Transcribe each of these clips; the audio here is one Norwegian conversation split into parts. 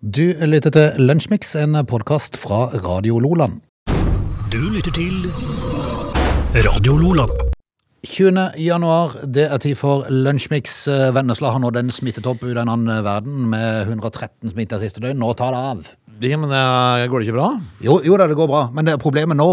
Du lytter til Lunsjmix, en podkast fra Radio Loland. Du lytter til Radio Loland. 20. januar, det er tid for Lunsjmix. Vennesla har nådd en smittetopp ut av en annen verden med 113 smitta siste døgn. Nå tar det av. Ja, men det Går det ikke bra? Jo, jo da, det går bra, men det, problemet nå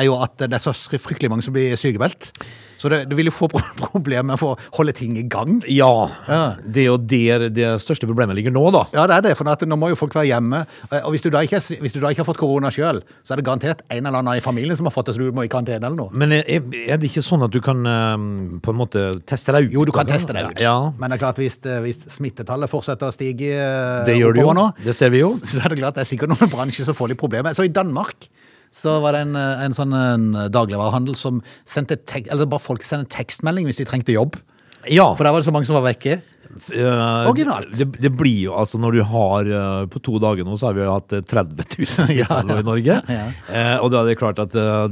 er jo at det er så fryktelig mange som blir sykemeldt. Så det, det vil jo få problemer med å holde ting i gang. Ja. Ja. Det er jo der det største problemet ligger nå, da. Ja, det er det, for nå må jo folk være hjemme. Og hvis du da ikke, du da ikke har fått korona sjøl, så er det garantert en eller annen i familien som har fått det, så du må i karantene eller noe. Men er, er det ikke sånn at du kan eh, på en måte teste deg ut? Jo, du kan teste deg ut. Ja, Men det er klart, hvis, hvis smittetallet fortsetter å stige eh, Det gjør det jo. nå, Det ser vi jo. Så er det klart det er sikkert noen bransjer som får litt problemer. Så i Danmark så var det en, en sånn en dagligvarehandel som sendte tek, eller bare folk sendte tekstmelding hvis de trengte jobb. ja. For der var det så mange som var vekke. Eh, Originalt. Det, det blir jo, altså Når du har eh, På to dager nå så har vi jo hatt eh, 30 000 smittede i Norge. Ja. Eh, og da er det klart at eh,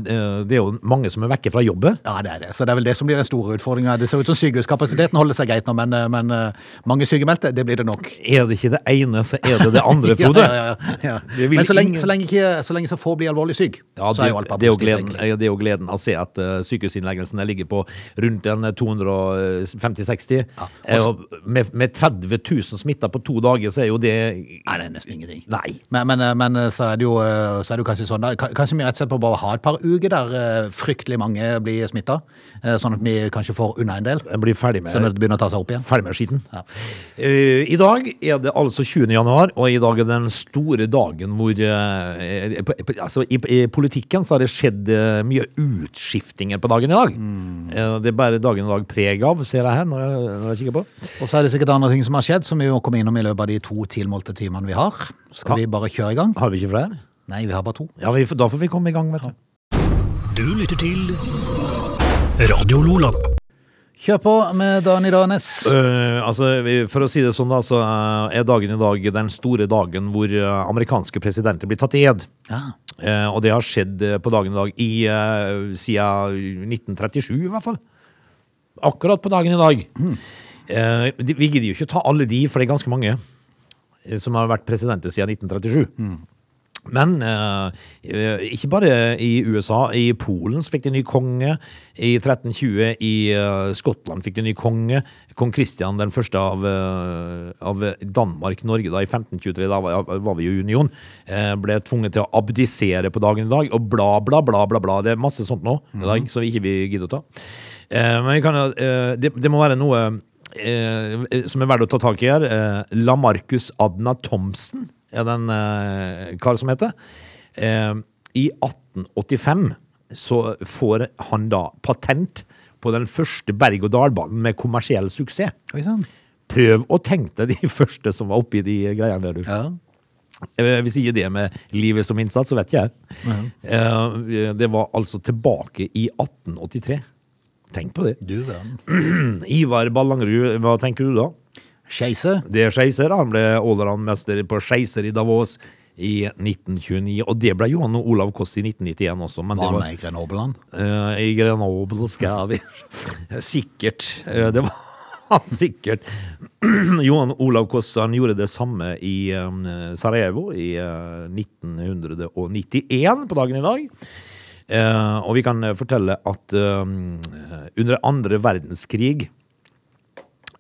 det er jo mange som er vekke fra jobbet. Ja, det er det. Så det er vel det som blir den store utfordringa. Det ser ut som sykehuskapasiteten holder seg greit nå, men, men eh, mange sykemeldte, det blir det nok. Er det ikke det ene, så er det det andre, Frode. Ja, ja, ja, ja. Men så lenge, ingen- så, lenge ikke, så lenge så få blir alvorlig syk, Ja, så det, er jo alt bare positivt, det er jo gleden å se at uh, sykehusinnleggelsene ligger på rundt en 250-60. Ja, med, med 30 000 smitta på to dager, så er jo det Nei, det er nesten ingenting. Nei. Men, men, men så, er jo, så er det jo kanskje sånn da, Kanskje vi rett og slett må bare ha et par uker der eh, fryktelig mange blir smitta, sånn at vi kanskje får unna en del. Blir ferdig med, sånn at det begynner å ta seg opp igjen. ferdig med skitten. Eh, I dag er det altså 20. januar, og i dag er den store dagen hvor eh, på- på- altså, i, I politikken så har det skjedd eh, mye utskiftinger på dagen i dag. Mm. Eh, det er bare dagen i dag preg av, ser jeg her når jeg, når jeg kikker på. Og så er det sikkert andre ting som har skjedd, som vi må komme innom i løpet av de to tilmålte timene vi har. Skal Ja. vi bare kjøre i gang? Har vi ikke flere? Nei, vi har bare to. Ja, vi, da får vi komme i gang, vet du. Du lytter til Radio Lola. Kjør på med Dan i Danes. Uh, altså, For å si det sånn, da, så eh, er dagen i dag den store dagen hvor eh, amerikanske presidenter blir tatt i ed. Ja. Uh, og det har skjedd eh, på dagen i dag i, uh, siden 1937, i hvert fall. Akkurat på dagen i dag. Eh, de, vi gidder jo ikke ta alle de, for det er ganske mange eh, som har vært presidenter siden 1937. Men eh, eh, ikke bare i USA. I Polen så fikk de ny konge. I 1320 i eh, Skottland fikk de ny konge. Kong Kristian den første av, eh, av Danmark-Norge da i 1523, da var, var vi jo i union, eh, ble tvunget til å abdisere på dagen i dag. Og bla, bla, bla, bla. bla. Det er masse sånt nå i dag som vi ikke vi gidder å ta. Eh, men vi kan, jo, eh, det, det må være noe eh, som er verdt å ta tak i her. Eh, Lamarcus Adna Thomsen er den eh, kar som heter. Eh, I 1885 så får han da patent på den første berg-og-dal-banen med kommersiell suksess. Oi sann. Prøv å tenke deg de første som var oppi de greiene der, du. Ja. Eh, Hvis ikke det med livet som innsats, så vet ikke jeg. Eh, Det var altså tilbake i 1883. Tenk på det. Du verden. Ivar Ballangerud, hva tenker du da? Skeise. Det er Skeiser. Han ble allround-mester på Skeiser i Davos i 1929. Og det ble Johan Olav Koss i 1991 også. Men Var han med i Grenobeland? Uh, i Grenoble skal vi Sikkert. Uh, det var han sikkert. Johan Olav Koss han gjorde det samme i um, Sarajevo i uh, 1991 på dagen i dag. Eh, og vi kan eh, fortelle at eh, under andre verdenskrig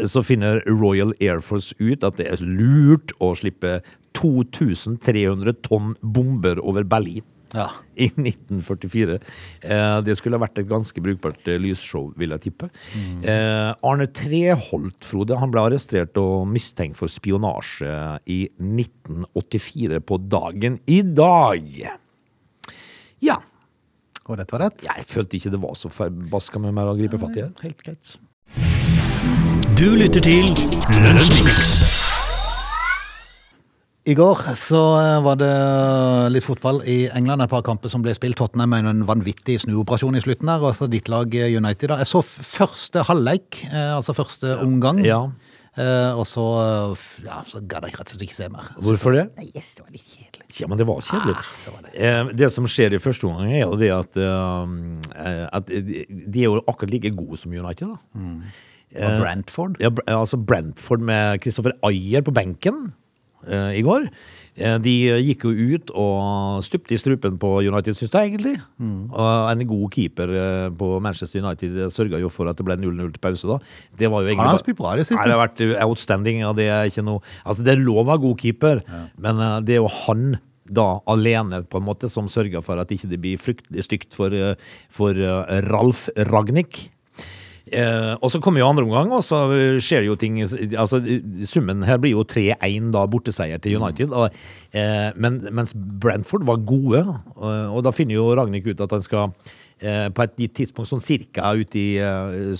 så finner Royal Air Force ut at det er lurt å slippe 2300 tonn bomber over Berlin. Ja. I 1944. Eh, det skulle ha vært et ganske brukbart eh, lysshow, vil jeg tippe. Eh, Arne Treholt, Frode, han ble arrestert og mistenkt for spionasje i 1984 på dagen i dag. Ja. Og dette var rett? Jeg følte ikke det var så forbaska med meg å gripe fatt i det. Helt greit. Du lytter til Lunsjmix. I går så eh, var det litt fotball i England, et par kamper som ble spilt. Tottenham med en vanvittig snuoperasjon i slutten der, og så ditt lag eh, United. da. Jeg så første halvleik, eh, altså første omgang. Ja. Eh, og så, eh, ja, så gadd jeg rett og slett ikke se mer. Hvorfor det? Nei, yes, det var litt kjedelig. Ja, men det var kjedelig. Ah, så var det. Eh, det som skjer i første omgang, er jo det at, eh, at de er jo akkurat like gode som United. da. Og Brentford. Ja, altså Brentford med Christopher Ayer på benken. Eh, i går. Eh, De gikk jo ut og stupte i strupen på United, syns jeg egentlig. Og en god keeper eh, på Manchester United sørga jo for at det ble 0-0 til pause. da. Det var jo egentlig, har spilt bra det siste. Nei, det har vært outstanding. og det er ikke noe Altså, det er lov å være god keeper, men eh, det er jo han da alene på en måte som sørger for at ikke det blir fryktelig stygt for, for Ralf Ragnhild. Eh, og så kommer jo andre omgang, og så skjer jo ting altså Summen her blir jo 3-1 da borteseier til United. Og, eh, men, mens Brentford var gode, og, og da finner jo Ragnhild ut at han skal eh, på et gitt tidspunkt sånn cirka ut i eh,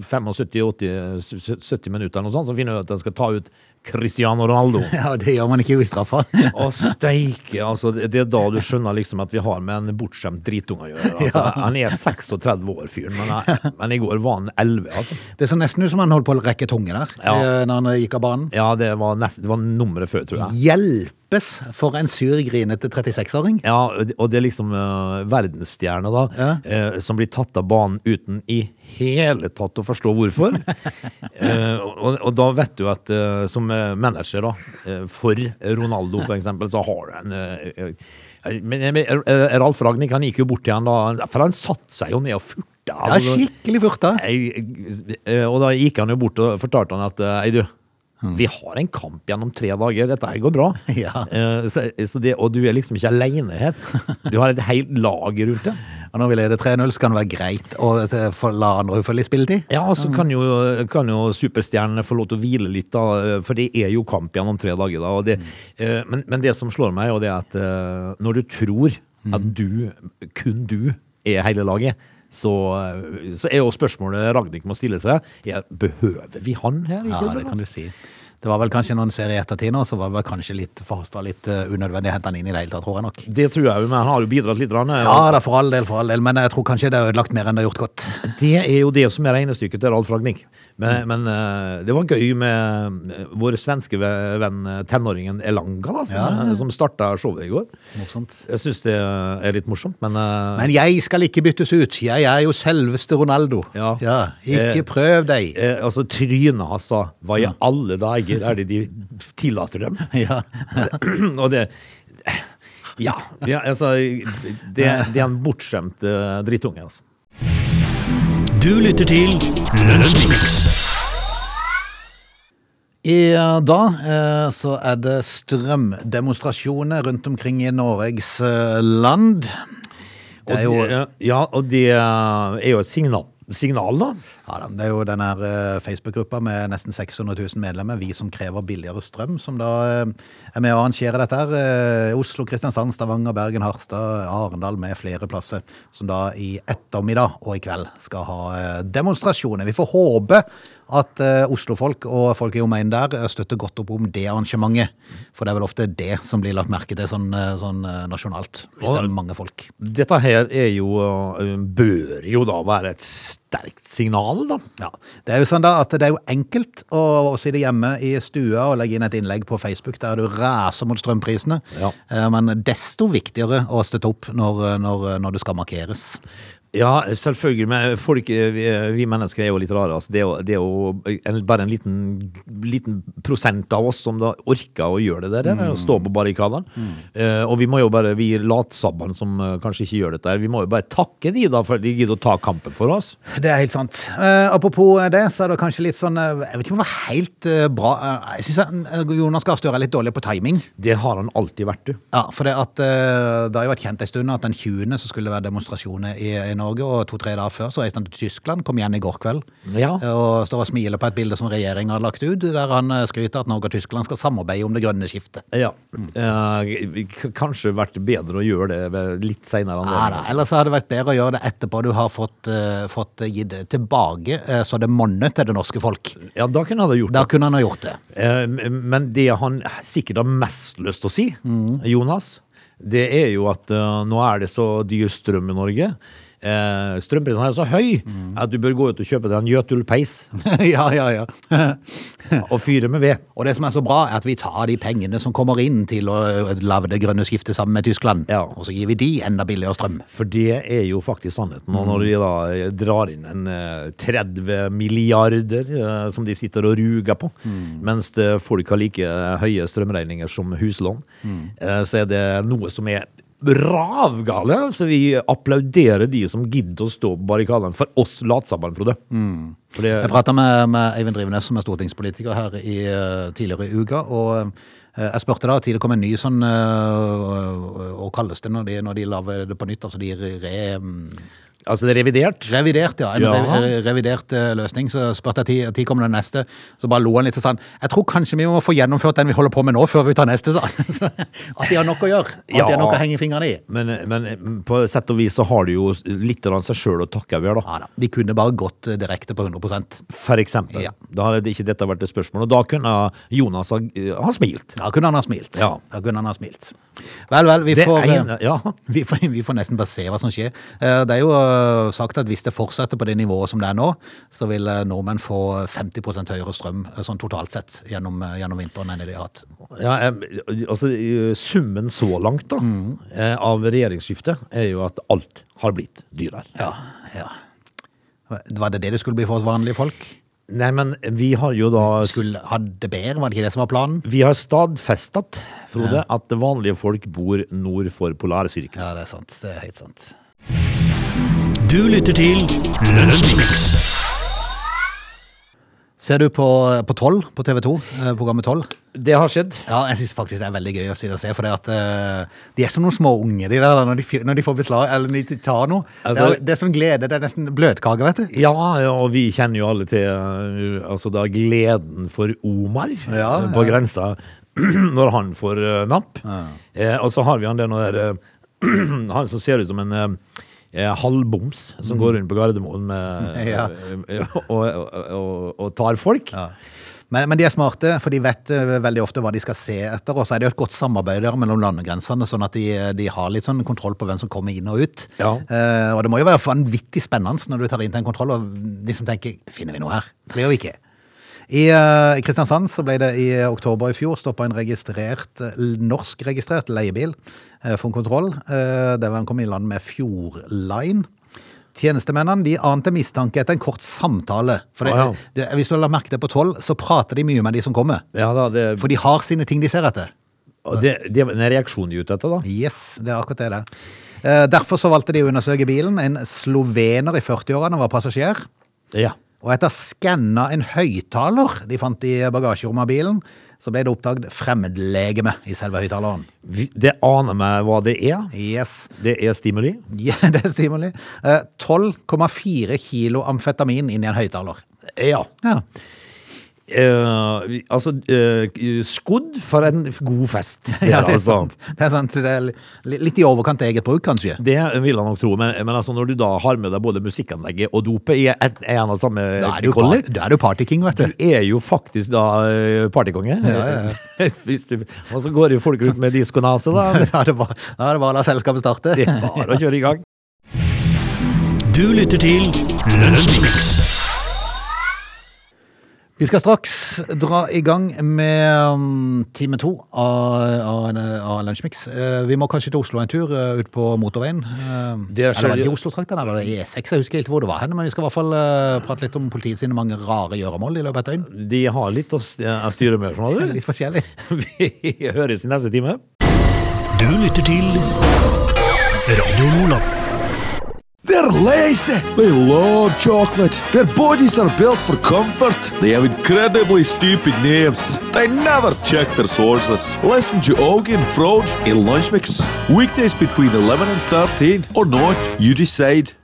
75-80-70 minutter eller noe sånt, så finner han at han skal ta ut Cristiano Ronaldo. Ja, det gjør man ikke i straffa. Å, steike! Altså, det er da du skjønner liksom at vi har med en bortskjemt dritunge å gjøre. Altså, Han er 36 år, fyren, men, men i går var han 11, altså. Det så nesten ut som han holdt på å rekke tunge der, Ja. eh, når han gikk av banen. Ja, det var, nest, det var nummeret før, tror jeg. Hjelpes for en sur, grinete 36-åring. Ja, og det er liksom uh, verdensstjerne da, Ja. uh, som blir tatt av banen uten i hele tatt å forstå hvorfor. uh, og, og da vet du at uh, som eh, manager da, eh, for Ronaldo for eksempel, så har du en eh, eh, men, eh, Ralf Ragnhild, han gikk jo bort til han da, for han satte seg jo ned og furta. Ja, altså, skikkelig furta. eh, og da gikk han jo bort og fortalte han at eh, Ei, du. Vi har en kamp gjennom tre dager. Dette her går bra. Ja. Eh, så, så det, og du er liksom ikke alene her. Du har et helt lag rundt deg. Og når vi leder 3-0, så kan det være greit å eh, la andre få litt spilletid. Ja, og så kan jo, kan jo superstjernene få lov til å hvile litt, da, eh, for det er jo kamp gjennom tre dager. Da, og det, eh, men, men det som slår meg, og det er at når du tror at du, kun du, er hele laget, så, eh, så er jo spørsmålet Ragnhild må stille seg er, Behøver vi han her? Ja, det kan altså? du si. Det var vel kanskje noen serier i ettertid nå, så var det kanskje litt forhasta, litt eh, unødvendig å hente han inn i det hele tatt, tror jeg nok. Det tror jeg jo, men han har jo bidratt litt. Rann, eh, Ja, er for all del, for all del, men jeg tror kanskje det er ødelagt mer enn det har gjort godt. Det er jo det som er regnestykket til Ralf Ragnhild. Men, men eh, det var gøy med vår svenske venn tenåringen Elanga, da, som, Ja, ja. som starta showet i går. Morsomt. Jeg syns det er litt morsomt, men, Men jeg skal ikke byttes ut, jeg er jo selveste Ronaldo. Ja. ikke Eh, prøv deg. eh, altså trynet hans sa Hva i alle dager er det de tillater dem? Ja. Og det Ja, ja altså Det, det er en bortskjemt eh, drittunge, altså. Du lytter til Lunsjmix. I dag eh, så er det strømdemonstrasjoner rundt omkring i Norges eh, land. Det er jo ja, og det er jo et signal, signal da. Ja, det er jo den eh, Facebook-gruppa med nesten 600 000 medlemmer, Vi som krever billigere strøm, som da eh, er med å arrangere dette. her. Eh, Oslo, Kristiansand, Stavanger, Bergen, Harstad, Arendal med flere plasser. Som da i ettermiddag og i kveld skal ha demonstrasjoner. Vi får håpe at uh, Oslo-folk og folk i omegnen der eh, støtter godt opp om det arrangementet. For det er vel ofte det som blir lagt merke til sånn, eh, sånn nasjonalt, hvis det er mange folk. Dette her er jo, bør jo da være et sterkt signal, da. Ja, Det er jo sånn da at det er jo enkelt å, å sitte hjemme i stua og legge inn et innlegg på Facebook der du raser mot strømprisene, Ja. Men desto viktigere å støtte opp når, når, når det skal markeres. Ja, selvfølgelig, men folk, vi, vi mennesker er jo litt rare. Altså. Det er jo, det er jo bare en liten, liten prosent av oss som da orker å gjøre det der, å stå på barrikadene. Eh, og vi må jo bare, vi latsabbene som uh, kanskje ikke gjør dette, her, vi må jo bare takke de da for de gidder å ta kampen for oss. Det er helt sant. Uh, apropos det, så er det kanskje litt sånn Jeg vet ikke om det var helt bra Jeg syns Jonas Gahr Støre er litt dårlig på timing. Det har han alltid vært, du. Ja, for det, at, det har jo vært kjent en stund at den 20. så skulle det være demonstrasjoner i, i Norge, og to-tre dager før så reiste han til Tyskland, kom igjen i går kveld. Ja. Og står og smiler på et bilde som regjeringen har lagt ut, der han eh, skryter at Norge og Tyskland skal samarbeide om det grønne skiftet. Ja. Eh, k- kanskje vært bedre å gjøre det litt senere Ja, da, ellers hadde det vært bedre å gjøre det etterpå du har fått, uh, fått gitt det tilbake, uh, så det monner til det norske folk. Ja, da kunne han ha gjort det. Da kunne han ha gjort det. Eh, Men det han sikkert har mest lyst til å si, Jonas, det er jo at uh, nå er det så dyr strøm i Norge. Eh, strømprisen er så høy at du bør gå ut og kjøpe deg en Jøtul-peis ja, ja, ja. og fyre med ved. Og det som er så bra, er at vi tar de pengene som kommer inn til å lage det grønne skiftet sammen med Tyskland, Ja. og så gir vi de enda billigere strøm. For det er jo faktisk sannheten. Og når de da eh, drar inn en eh, 30 milliarder eh, som de sitter og ruger på, mens folk har like høye strømregninger som huslån, eh, så er det noe som er ravgale. Så vi applauderer de som gidder å stå på barrikadene for oss latsabbene, Frode. Mm. Fordi, Jeg prata med, med Eivind Drivenes, som er stortingspolitiker her i, eh, tidligere i uka. og eh, jeg spurte da til det kom en ny sånn Hva kalles det når de, når de lager det på nytt? Altså de re, altså, det er revidert. Revidert, ja. En Ja. revidert eh, løsning. Så spurte jeg når kommer den neste. Så bare lo han litt og sa jeg tror kanskje vi må få gjennomført den vi holder på med nå, før vi tar neste. sa han. Så At de har nok å gjøre. At Ja. de har nok å henge fingrene i. Men, men på sett og vis så har de jo litt av seg sjøl å takke over, da. Ja da. De kunne bare gått eh, direkte på 100% For eksempel. Ja. Da hadde ikke dette vært et spørsmål. Og da kunne Jonas ha, ha smilt. Da kunne han ha smilt. Ja. Da kunne han ha smilt. Vel, vel, vi får, eh, ene, ja. vi, får, vi får nesten bare se hva som skjer. Eh, Det er jo eh, sagt at hvis det fortsetter på det nivået som det er nå, så vil eh, nordmenn få 50% høyere strøm eh, sånn totalt sett gjennom, eh, gjennom vinteren enn det de har hatt. Ja, eh, altså eh, Summen så langt da Mm. eh, av regjeringsskiftet er jo at alt har blitt dyrere. Ja, ja. Var det det det skulle bli for oss vanlige folk? Nei, men vi har jo da Skulle ha det bedre, var det ikke det som var planen? Vi har stadfestet, Frode, at vanlige folk bor nord for polarsirkelen. Ja, det er sant. Det er helt sant. Du lytter til Lønnsmix. Ser du på, på 12 på TV 2, eh, programmet 12? Det har skjedd. Ja, jeg syns faktisk det er veldig gøy å si det og se, for det at eh, de er som noen små unger, de der, når de, når de får beslag, eller når de tar noe. det, Altså- er, det er som glede, det er nesten bløtkake, vet du. Ja, og vi kjenner jo alle til uh, altså da gleden for Omar Ja, uh, på ja. grensa når han får uh, napp. Eh, og så har vi han der når uh, han som ser ut som en uh, eh, halvboms som går rundt på Gardermoen med, Ja. uh, og, og, og, og tar folk. Ja. Men, men de er smarte, for de vet eh, veldig ofte hva de skal se etter. Og så er det jo et godt samarbeid der mellom landegrensene, sånn at de, de har litt sånn kontroll på hvem som kommer inn og ut. Ja. Eh, og det må jo være vanvittig spennende når du tar inn til en kontroll, og de som tenker finner vi noe her? Det gjør vi ikke. I eh, Kristiansand så ble det i oktober i fjor stoppa en registrert, eh, norskregistrert leiebil eh, for en kontroll. Eh, der han kom i land med Fjordline. Tjenestemennene de ante mistanke etter en kort samtale. For det, Ah, ja. det, hvis du la merke til på tolv, så prater de mye med de som kommer. Ja, da, det, For de har sine ting de ser etter. det, det er en reaksjon de er ute etter, da. Yes, det er akkurat det det Eh, Derfor så valgte de å undersøke bilen. En slovener i 40-årene var passasjer. Ja. Og etter å skanna en høyttaler de fant i bagasjerommet av bilen, så ble det oppdaget fremmedlegeme i selve høyttaleren. Det aner meg hva det er. Yes. Det er stimuli. Ja, det er stimuli. Eh, 12,4 kilo amfetamin inni i en høyttaler. Ja. Ja. Eh, altså, uh, skodd for en god fest. Ja, det er altså. sant. Det er sant. Det er litt i overkant eget bruk, kanskje. Det vil jeg nok tro, men, men altså når du da har med deg både musikkanlegget og dopet i en, og av samme Da er du, par, da er du partyking, vet du. du er jo faktisk da eh, partykonge. Og så går jo folk rundt med diskonase, da. Da er det bare, da er det bare å la selskapet starte. Det er bare å kjøre i gang. Du lytter til Lunsjmix. Vi skal straks dra i gang med um, time to av, av, av Lunsjmix. Eh, vi må kanskje til Oslo en tur, uh, ut på motorveien. Uh, Det er eller var det i Oslo-traktene, eller E6? Jeg husker ikke hvor det var hen, men vi skal i hvert fall prate litt om politiet sine mange rare gjøremål i løpet av et døgn. De har litt å å styre med, skjønner du. Litt forskjellig. Vi høres i neste time. Du lytter til Radio Nordland. They're lazy. They love chocolate. Their bodies are built for comfort. They have incredibly stupid names. They never check their sources. Listen to Augie and Frode in Lunch Mix. Weekdays between 11 and 13 or not, you decide.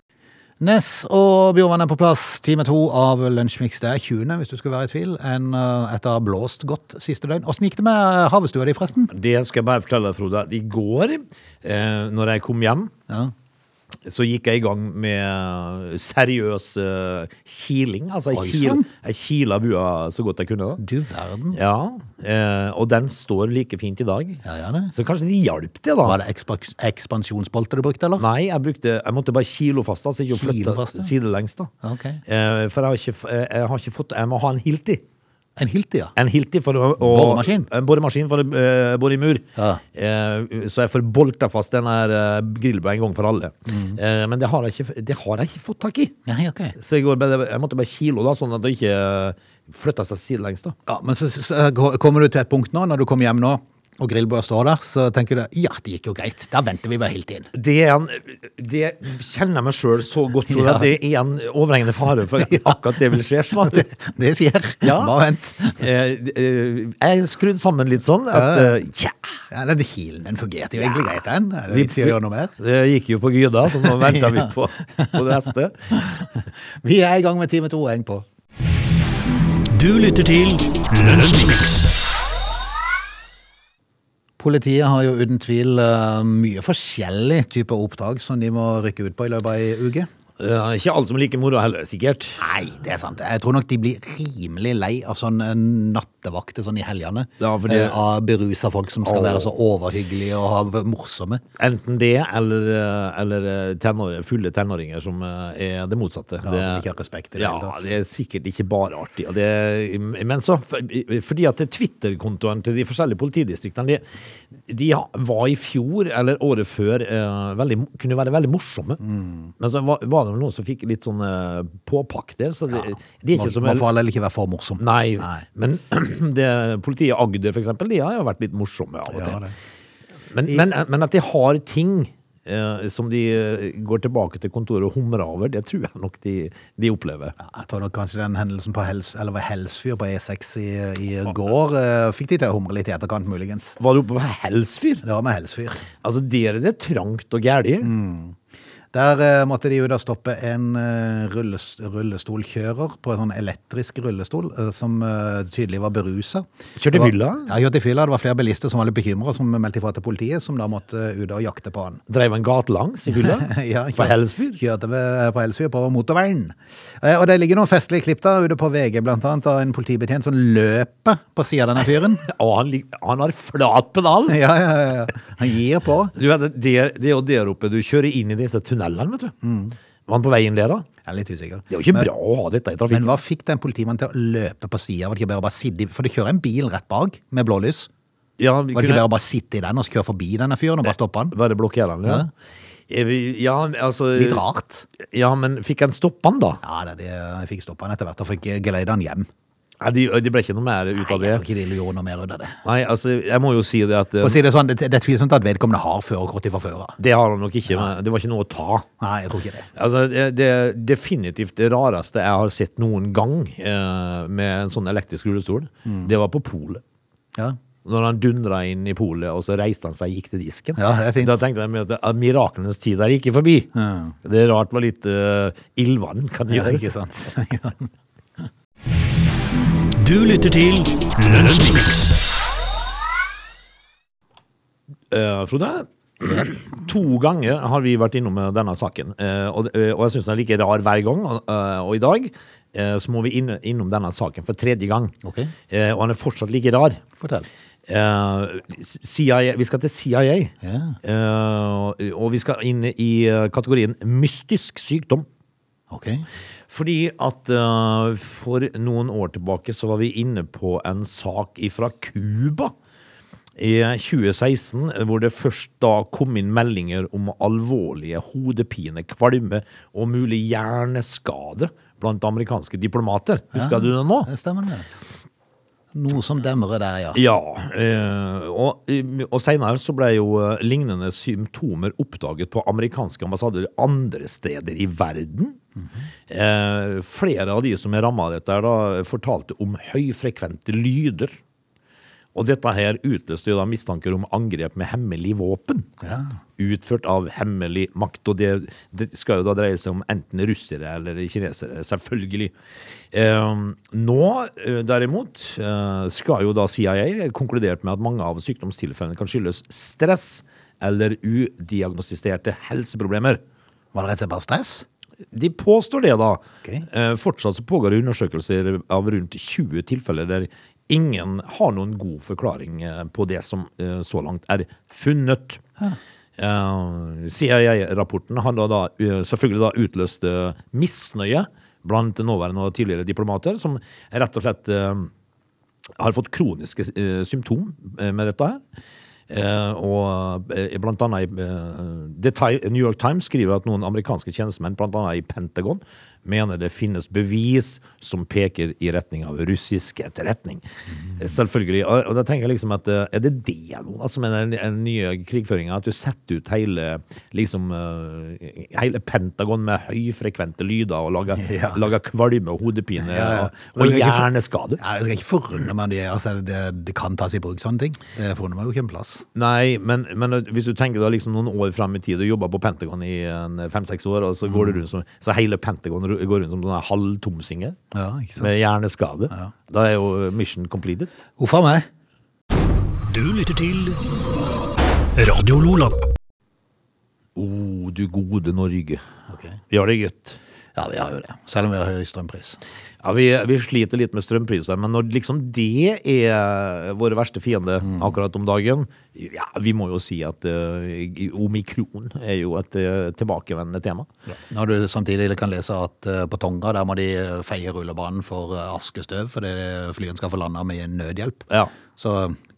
Ness og Bjørvann er på plass. Time to av Lunsjmix. Det er 20., hvis du skulle være i tvil, enn uh, etter å ha blåst godt siste døgn. Åssen gikk det med havestua di, forresten? Det skal jeg bare fortelle deg, Frode. I går, eh, når jeg kom hjem Ja. Så gikk jeg i gang med seriøs uh, kiling. Altså, jeg, kil, jeg kila bua så godt jeg kunne. da. Du verden. Ja, eh, og den står like fint i dag. Ja, ja, det. Så kanskje det hjalp det, da. Var det ekspans ekspansjonsbolte du brukte, eller? Nei, jeg, brukte, jeg måtte bare kilofast, altså ikke flytte sidelengs. da. Okay. Eh, for jeg har, ikke, eh, jeg har ikke fått Jeg må ha en hilti. En Hilti, ja. En hilti for å, å Boremaskin? En boremaskin for å uh, bore i mur. Ja. Uh, så jeg får bolta fast den her uh, grillbua en gang for alle. Mm. Uh, men det har, jeg ikke, det har jeg ikke fått tak i. Nei, ok. Så jeg, går bare, jeg måtte bare kilo, da, sånn at det ikke flytta seg sidelengs. da. Ja, men så, så, så kommer du til et punkt nå, når du kommer hjem nå, og grillbua står der, så tenker du ja, det gikk jo greit. Da venter vi bare helt inn. Det, er en, det kjenner jeg meg sjøl så godt Jeg Ja. det er en overhengende fare for at akkurat det vil skje. Sånn. Det, det skjer. Ja. Bare vent. Eh, eh, jeg er skrudd sammen litt sånn at ja. Ja, den kilen den fungerte jo egentlig greit, den. Det vits i gjøre noe mer? det gikk jo på Gyda, så nå venter vi på, på det neste. Vi er i gang med time to, heng på. Du lytter til Lunsjmix. Politiet har jo uten tvil eh, mye forskjellig type oppdrag som de må rykke ut på i løpet av ei uke. Eh, ikke alle som liker moro heller, sikkert. Nei, det er sant. Jeg tror nok de blir rimelig lei av sånn eh, nattevakter sånn i helgene. Ja, for det- eh, Av berusa folk som skal oh. være så overhyggelige og morsomme. Enten det, eller, eh, eller eh, tenår, fulle tenåringer som er det motsatte. Ja, som ikke har respekt i det ja, hele tatt. det er sikkert ikke bare artig. Det, men så, fordi at Twitter-kontoene til de forskjellige politidistriktene, de, de var i fjor eller året før veldig, kunne være veldig morsomme. Mm. Men så var, var det noen som fikk litt sånn påpakk der, så det, de er Må, ikke så mye. man får heller ikke være for morsom. Nei, Nei. men det, politiet i Agder for eksempel, de har jo vært litt morsomme av og til. Ja, Men, men, men at de har ting eh, som de eh, går tilbake til kontoret og humrer over, det tror jeg nok de, de opplever. Ja, Jeg tror nok kanskje den hendelsen på Hels, eller var Helsfyr på E6 i, i går eh, fikk de til å humre litt i etterkant, muligens. Var du oppe på Helsfyr? Det var med Helsfyr. Altså, der er det trangt og gærlig. Mm. Der eh, måtte de jo da stoppe en eh, rullest, rullestolkjører på en sånn elektrisk rullestol eh, som tydelig var berusa. Kjørte i fylla? Ja, kjørte i fylla. Det var flere bilister som var litt bekymra, som meldte ifra til politiet, som da måtte ut og jakte på han. Dreiv en gatelangs i fylla? Ja, på Helsfyr? Kjørte ved, på Helsfyr på motorveien. Og det ligger noen festlige klipp der ute på VG, blant annet, av en politibetjent som løper på sida av denne fyren. Og han, han har flat pedal! Ja, ja, ja, ja. Han gir på. Du det, det er jo der oppe du kjører inn i disse tunnelene, vet du. Var han på vei inn der, da? Jeg er litt usikker. Det er jo ikke Men- bra å ha dette i Men trafikken. hva fikk den politimannen til å løpe på sida? Var det ikke bare å bare sitte i For det kjører en bil rett bak med blålys. Ja, vi Var det ikke kunne bare å bare sitte i den og så kjøre forbi denne fyren og bare stoppe han? være blokkerende. Ja. Eh, vi- Ja, altså Litt rart. Ja, men fikk han stoppe han, da? Ja, det, det, jeg fikk stoppe han etter hvert og fikk geleide han hjem. Nei, de, de ble ikke noe mer ut av det. Nei, jeg tror ikke de gjorde noe mer ut av det. Nei, altså, jeg må jo si det at For å si det sånn, det, det er tvilsomt at vedkommende har førerkort fra før av. det har han nok ikke. Men det var ikke noe å ta. Nei, jeg tror ikke det. Altså, det, det definitivt det rareste jeg har sett noen gang eh, med en sånn elektrisk rullestol. Mm. Det var på polet. Ja. Når han dundra inn i polet, og så reiste han seg og gikk til disken. Ja, det er fint. Da tenkte jeg at miraklenes tid er ikke forbi. Ja. Det er rart hva litt uh, ildvann kan Ja, gjøre. ikke sant? Du lytter til Lønnsmiks. Uh, Frode, to ganger har vi vært innom eh, denne saken, Uh, og, uh, og jeg syns den er like rar hver gang. Og, eh, og i dag eh, så må vi inn, innom denne saken for tredje gang. Ok. Eh, og den er fortsatt like rar. Fortell. Eh, CIA, vi skal til CIA, Yeah. Eh, og vi skal inn i eh, kategorien mystisk sykdom. Ok. Fordi at uh, for noen år tilbake så var vi inne på en sak fra Cuba i 2016, hvor det først da kom inn meldinger om alvorlige hodepine, kvalme og mulig hjerneskade blant amerikanske diplomater. Husker du det nå? Stemmer det. Noe som demrer der, ja. Ja, eh, og, og senere så ble jo eh, lignende symptomer oppdaget på amerikanske ambassader andre steder i verden. Eh, flere av de som er rammet av dette, da, fortalte om høyfrekvente lyder. Og dette her utløste jo da mistanker om angrep med hemmelig våpen. Ja. Utført av hemmelig makt. Og det, det skal jo da dreie seg om enten russere eller kinesere, selvfølgelig. Eh, nå, eh, derimot, eh, skal jo da CIA konkludert med at mange av sykdomstilfellene kan skyldes stress eller udiagnostiserte helseproblemer. Var det rett og slett bare stress? De påstår det, da. Okay. Eh, fortsatt så pågår det undersøkelser av rundt 20 tilfeller der ingen har noen god forklaring eh, på det som eh, så langt er funnet. Eh, CIA-rapporten har da, da selvfølgelig da utløst misnøye blant nåværende og tidligere diplomater, som rett og slett har fått kroniske symptom med dette her. Eh, og eh, blant annet i eh, New York Times skriver at noen amerikanske tjenestemenn, annet i Pentagon, mener det finnes bevis som peker i retning av russisk etterretning. Mm. Selvfølgelig. Og, og da tenker jeg liksom at eh, er det det nå, altså med den, den nye krigføringa, at du setter ut hele liksom uh, hele Pentagon med høyfrekvente lyder og lager, Ja. lager kvalme og hodepine Ja, ja. og, og Det hjerneskade? Ja, Det skal ikke forundre meg om de, altså, det, det kan tas i bruk sånne ting. Det forundrer meg jo ikke en plass. Nei, men, men hvis du tenker da liksom noen år frem i tid og jobber på Pentagon i fem-seks år, og så går det rundt som, så hele Pentagon går rundt som sånne halvtomsinger Ja, med hjerneskade. Da er jo mission completed. Huff a meg. Du lytter til Radio Lola. Oh, du gode Norge. Okay. Vi har det godt. Ja, vi har jo det. Selv om vi har høy strømpris. Ja, vi, vi sliter litt med strømpriser, men når liksom det er våre verste fiende akkurat om dagen, ja, vi må jo si at uh, omikron er jo et uh, tilbakevendende tema. Når du samtidig kan lese at uh, på Tonga der må de feie rullebanen for askestøv fordi flyene skal få landa med nødhjelp. Ja. Så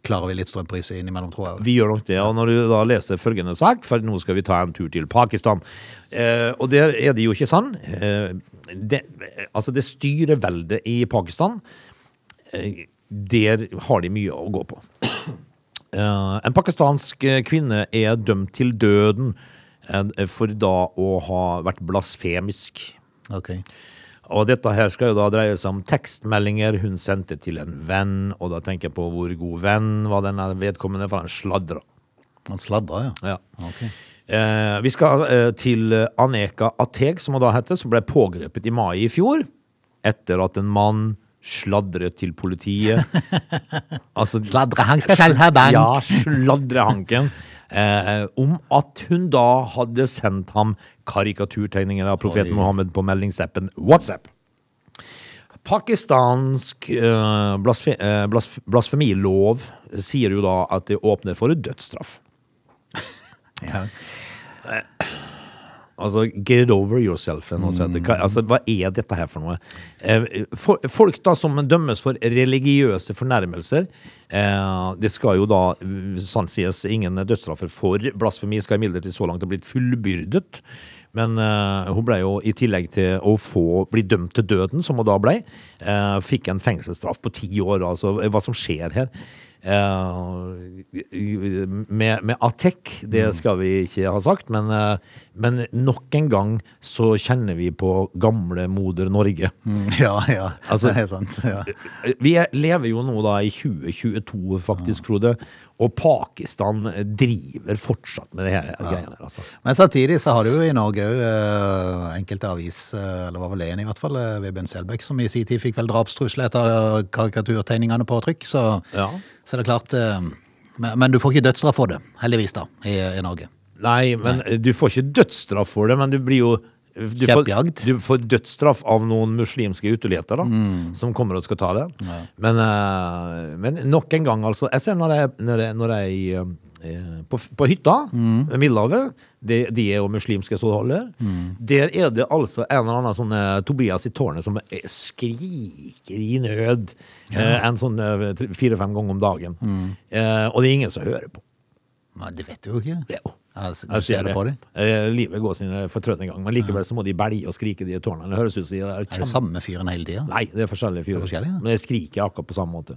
klarer vi litt strømpriser innimellom, tror jeg. Vi gjør nok det, og når du da leser følgende sak, for nå skal vi ta en tur til Pakistan, eh, og der er det jo ikke sånn. Eh, det, altså det styreveldet i Pakistan, eh, der har de mye å gå på. Eh, en pakistansk kvinne er dømt til døden eh, for da å ha vært blasfemisk. Ok. Og dette her skal jo da dreie seg om tekstmeldinger hun sendte til en venn, og da tenker jeg på hvor god venn var denne vedkommende, for han sladra. Han sladra, ja. Ja. Ok. Eh, vi skal eh, til Aneka Ateg, som hun da heter, som ble pågrepet i mai i fjor, etter at en mann sladret til politiet. altså, sladrehank skal selv ha bank. ja, sladrehanken. Eh, om at hun da hadde sendt ham karikaturtegninger av profeten Mohammed på meldingsappen WhatsApp. Pakistansk eh, blasfe, eh, blasf, blasfemilov sier jo da at det åpner for dødsstraff. Ja. Altså, get over yourself. Altså, hva er dette her for noe? Eh, folk da som dømmes for religiøse fornærmelser, eh, det skal jo da, uh, sant sies, ingen dødsstraffer for blasfemi skal imidlertid så langt ha blitt fullbyrdet. Men uh, hun ble jo i tillegg til å få bli dømt til døden, som hun da ble, uh, fikk en fengselsstraff på ti år. Altså, hva som skjer her. Eh, med, med Atek, det skal vi ikke ha sagt, men, eh, men nok en gang så kjenner vi på gamle moder Norge. ja, ja. Altså- det er sant. Ja. Vi er, lever jo nå da i 2022 faktisk, Frode, og Pakistan driver fortsatt med det her greiene her, altså. Men samtidig så har du jo i Norge òg uh, enkelte avis, eh, eller var vel en i hvert fall, uh, Vebjørn Selbekk, som i sin tid fikk vel drapstrusler etter eh, karikaturtegningene på trykk. Så, Ja. så det er klart eh, men, men du får ikke dødsstraff for det, heldigvis, da, i, i Norge. Nei, men du får ikke dødsstraff for det, men du blir jo du får, du får dødsstraff av noen muslimske uteligheter da, som kommer og skal ta det. Men, uh, men nok en gang, altså. Jeg ser når jeg, når jeg, når jeg uh, på, på hytta ved Middelhavet, de, de er jo muslimske stålholder, det holder. Der er det altså en eller annen sånn uh, Tobias i tårnet som skriker i nød eh, en sånn fire-fem ganger om dagen. Eh, og det er ingen som hører på. Men det vet du jo ikke. Jo. Du Jeg ser det på dem. Eh, livet går sin fortrødne gang, men likevel så må de belge og skrike de tårnene. Det høres ut som de er Er det samme fyren hele tida? Nei, det er forskjellige fyrer. Er forskjellige. Men de skriker akkurat på samme måte.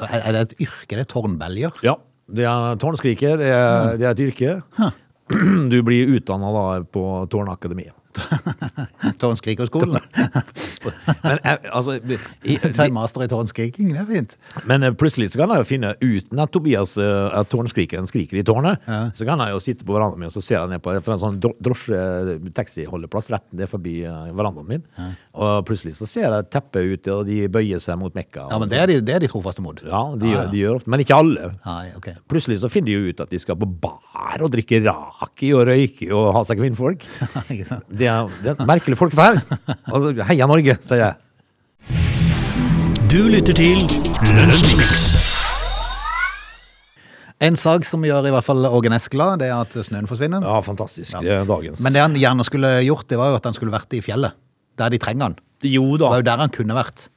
Er, det et yrke, det? er Tårnbelger? Ja, det er tårnskriker. Det er, det er et yrke. Du blir utdanna på Tårnakademiet. Tårnskrikerskolen. Men, eh, altså, i, Ta en master i tårnskriking, det er fint. Men eh, plutselig så kan jeg jo finne, uten at Tobias eh, at tårnskrikeren skriker i tårnet, så kan jeg jo sitte på verandaen min og så ser jeg ned på for en sånn dro- drosje-taxiholdeplass rett ned forbi verandaen min. Og plutselig så ser jeg teppet ut, og de bøyer seg mot Mekka. Ja, men det er de, det er de trofaste mot? Ja, de, gjør- de gjør ofte, men ikke alle. Ah, okay. Plutselig så finner de jo ut at de skal på bar og drikke raki og røyke og ha seg kvinnfolk. Det er, det er et merkelig her. Altså, heia Norge, sier jeg. Du lytter til Lunsjmix. En sak som gjør i hvert fall Åge Næss glad, det er at snøen forsvinner. Ja, fantastisk. Det er dagens. Men det han gjerne skulle gjort, det var jo at han skulle vært i fjellet. Der de trenger han. Jo Det var jo der han kunne vært.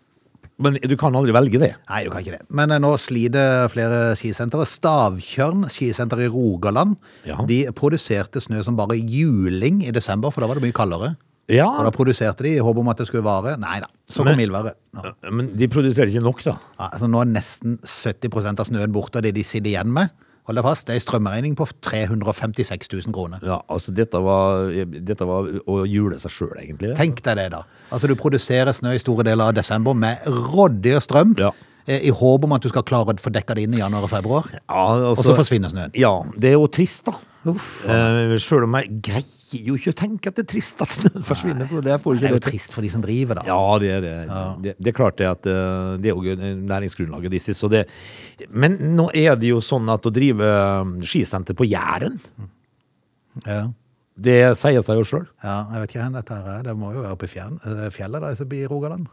Men du kan aldri velge det. Nei, du kan ikke det. Men eh, nå sliter flere skisentre. Stavtjørn skisenter i Rogaland. Ja. De produserte snø som bare juling i desember, for da var det mye kaldere. Ja, Og da produserte de i håp om at det skulle vare. Nei da, så kom mildværet. Ja. men de produserer ikke nok, da. Ja, altså nå er nesten 70% av snøen borte, og det de sitter igjen med, hold deg fast, det er en strømregning på 356 000 kroner. Ja, altså dette var, dette var å jule seg sjøl, egentlig. Tenk deg det, da. Altså, du produserer snø i store deler av desember med rådyr strøm, Ja. eh, i håp om at du skal klare å få dekka det inn i januar og februar. Ja, altså, Og så forsvinner snøen. Ja, det er jo trist, da. Eh, Sjøl om jeg greier jo ikke å tenke at det er trist at snøen forsvinner. For det Det er jo trist for de som driver, da. Ja, det er det. det. Det er klart det at eh, det er jo næringsgrunnlaget deres. Så det, men nå er det jo sånn at å drive eh, skisenter på Jæren, Ja. det sier seg jo sjøl. Ja, jeg vet ikke hvor dette er. Det må jo være oppe i eh, fjellet da, i Rogaland.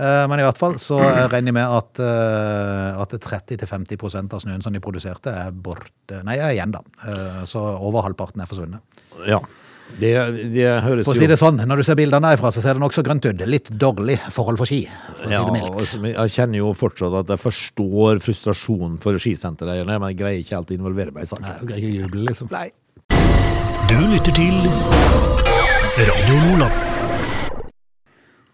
Eh, Men i hvert fall så eh, regner jeg med at, eh, at 30-50% av snøen som de produserte er borte. Nei, er igjen da. Eh, Så over halvparten er forsvunnet. Ja. Det, det høres For å si det sånn, når du ser bildene derfra, så ser det nokså grønt ut. Litt dårlig forhold for ski, for å ja, si det mildt. altså, jeg kjenner jo fortsatt at jeg forstår frustrasjonen for skisentereierne, men jeg greier ikke helt å involvere meg i Nei, saken. du greier ikke å juble, liksom. Nei. Du lytter til Radio Lola.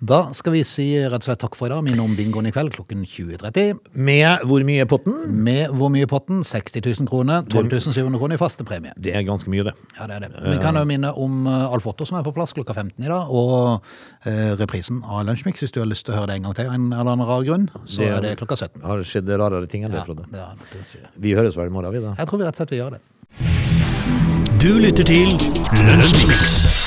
Da skal vi si rett og slett takk for i dag. Minne om bingoen i kveld klokken 20.30. Med hvor mye er potten? Med hvor mye i potten? 60 000 kroner. 12 700 kroner i faste premie. Det er ganske mye, det. Ja, det er det. Vi kan jo minne om eh, Alf Otto som er på plass klokka 15 i dag, og eh, reprisen av Lunsjmix hvis du har lyst til å høre det en gang til, av en eller annen rar grunn, så Det- er det klokka 17. Har det skjedd rarere ting enn det, Frode? Ja, er det. Vi høres vel i morgen, vi, da? Jeg tror vi rett og slett vi gjør det. Du lytter til Lunsjmix.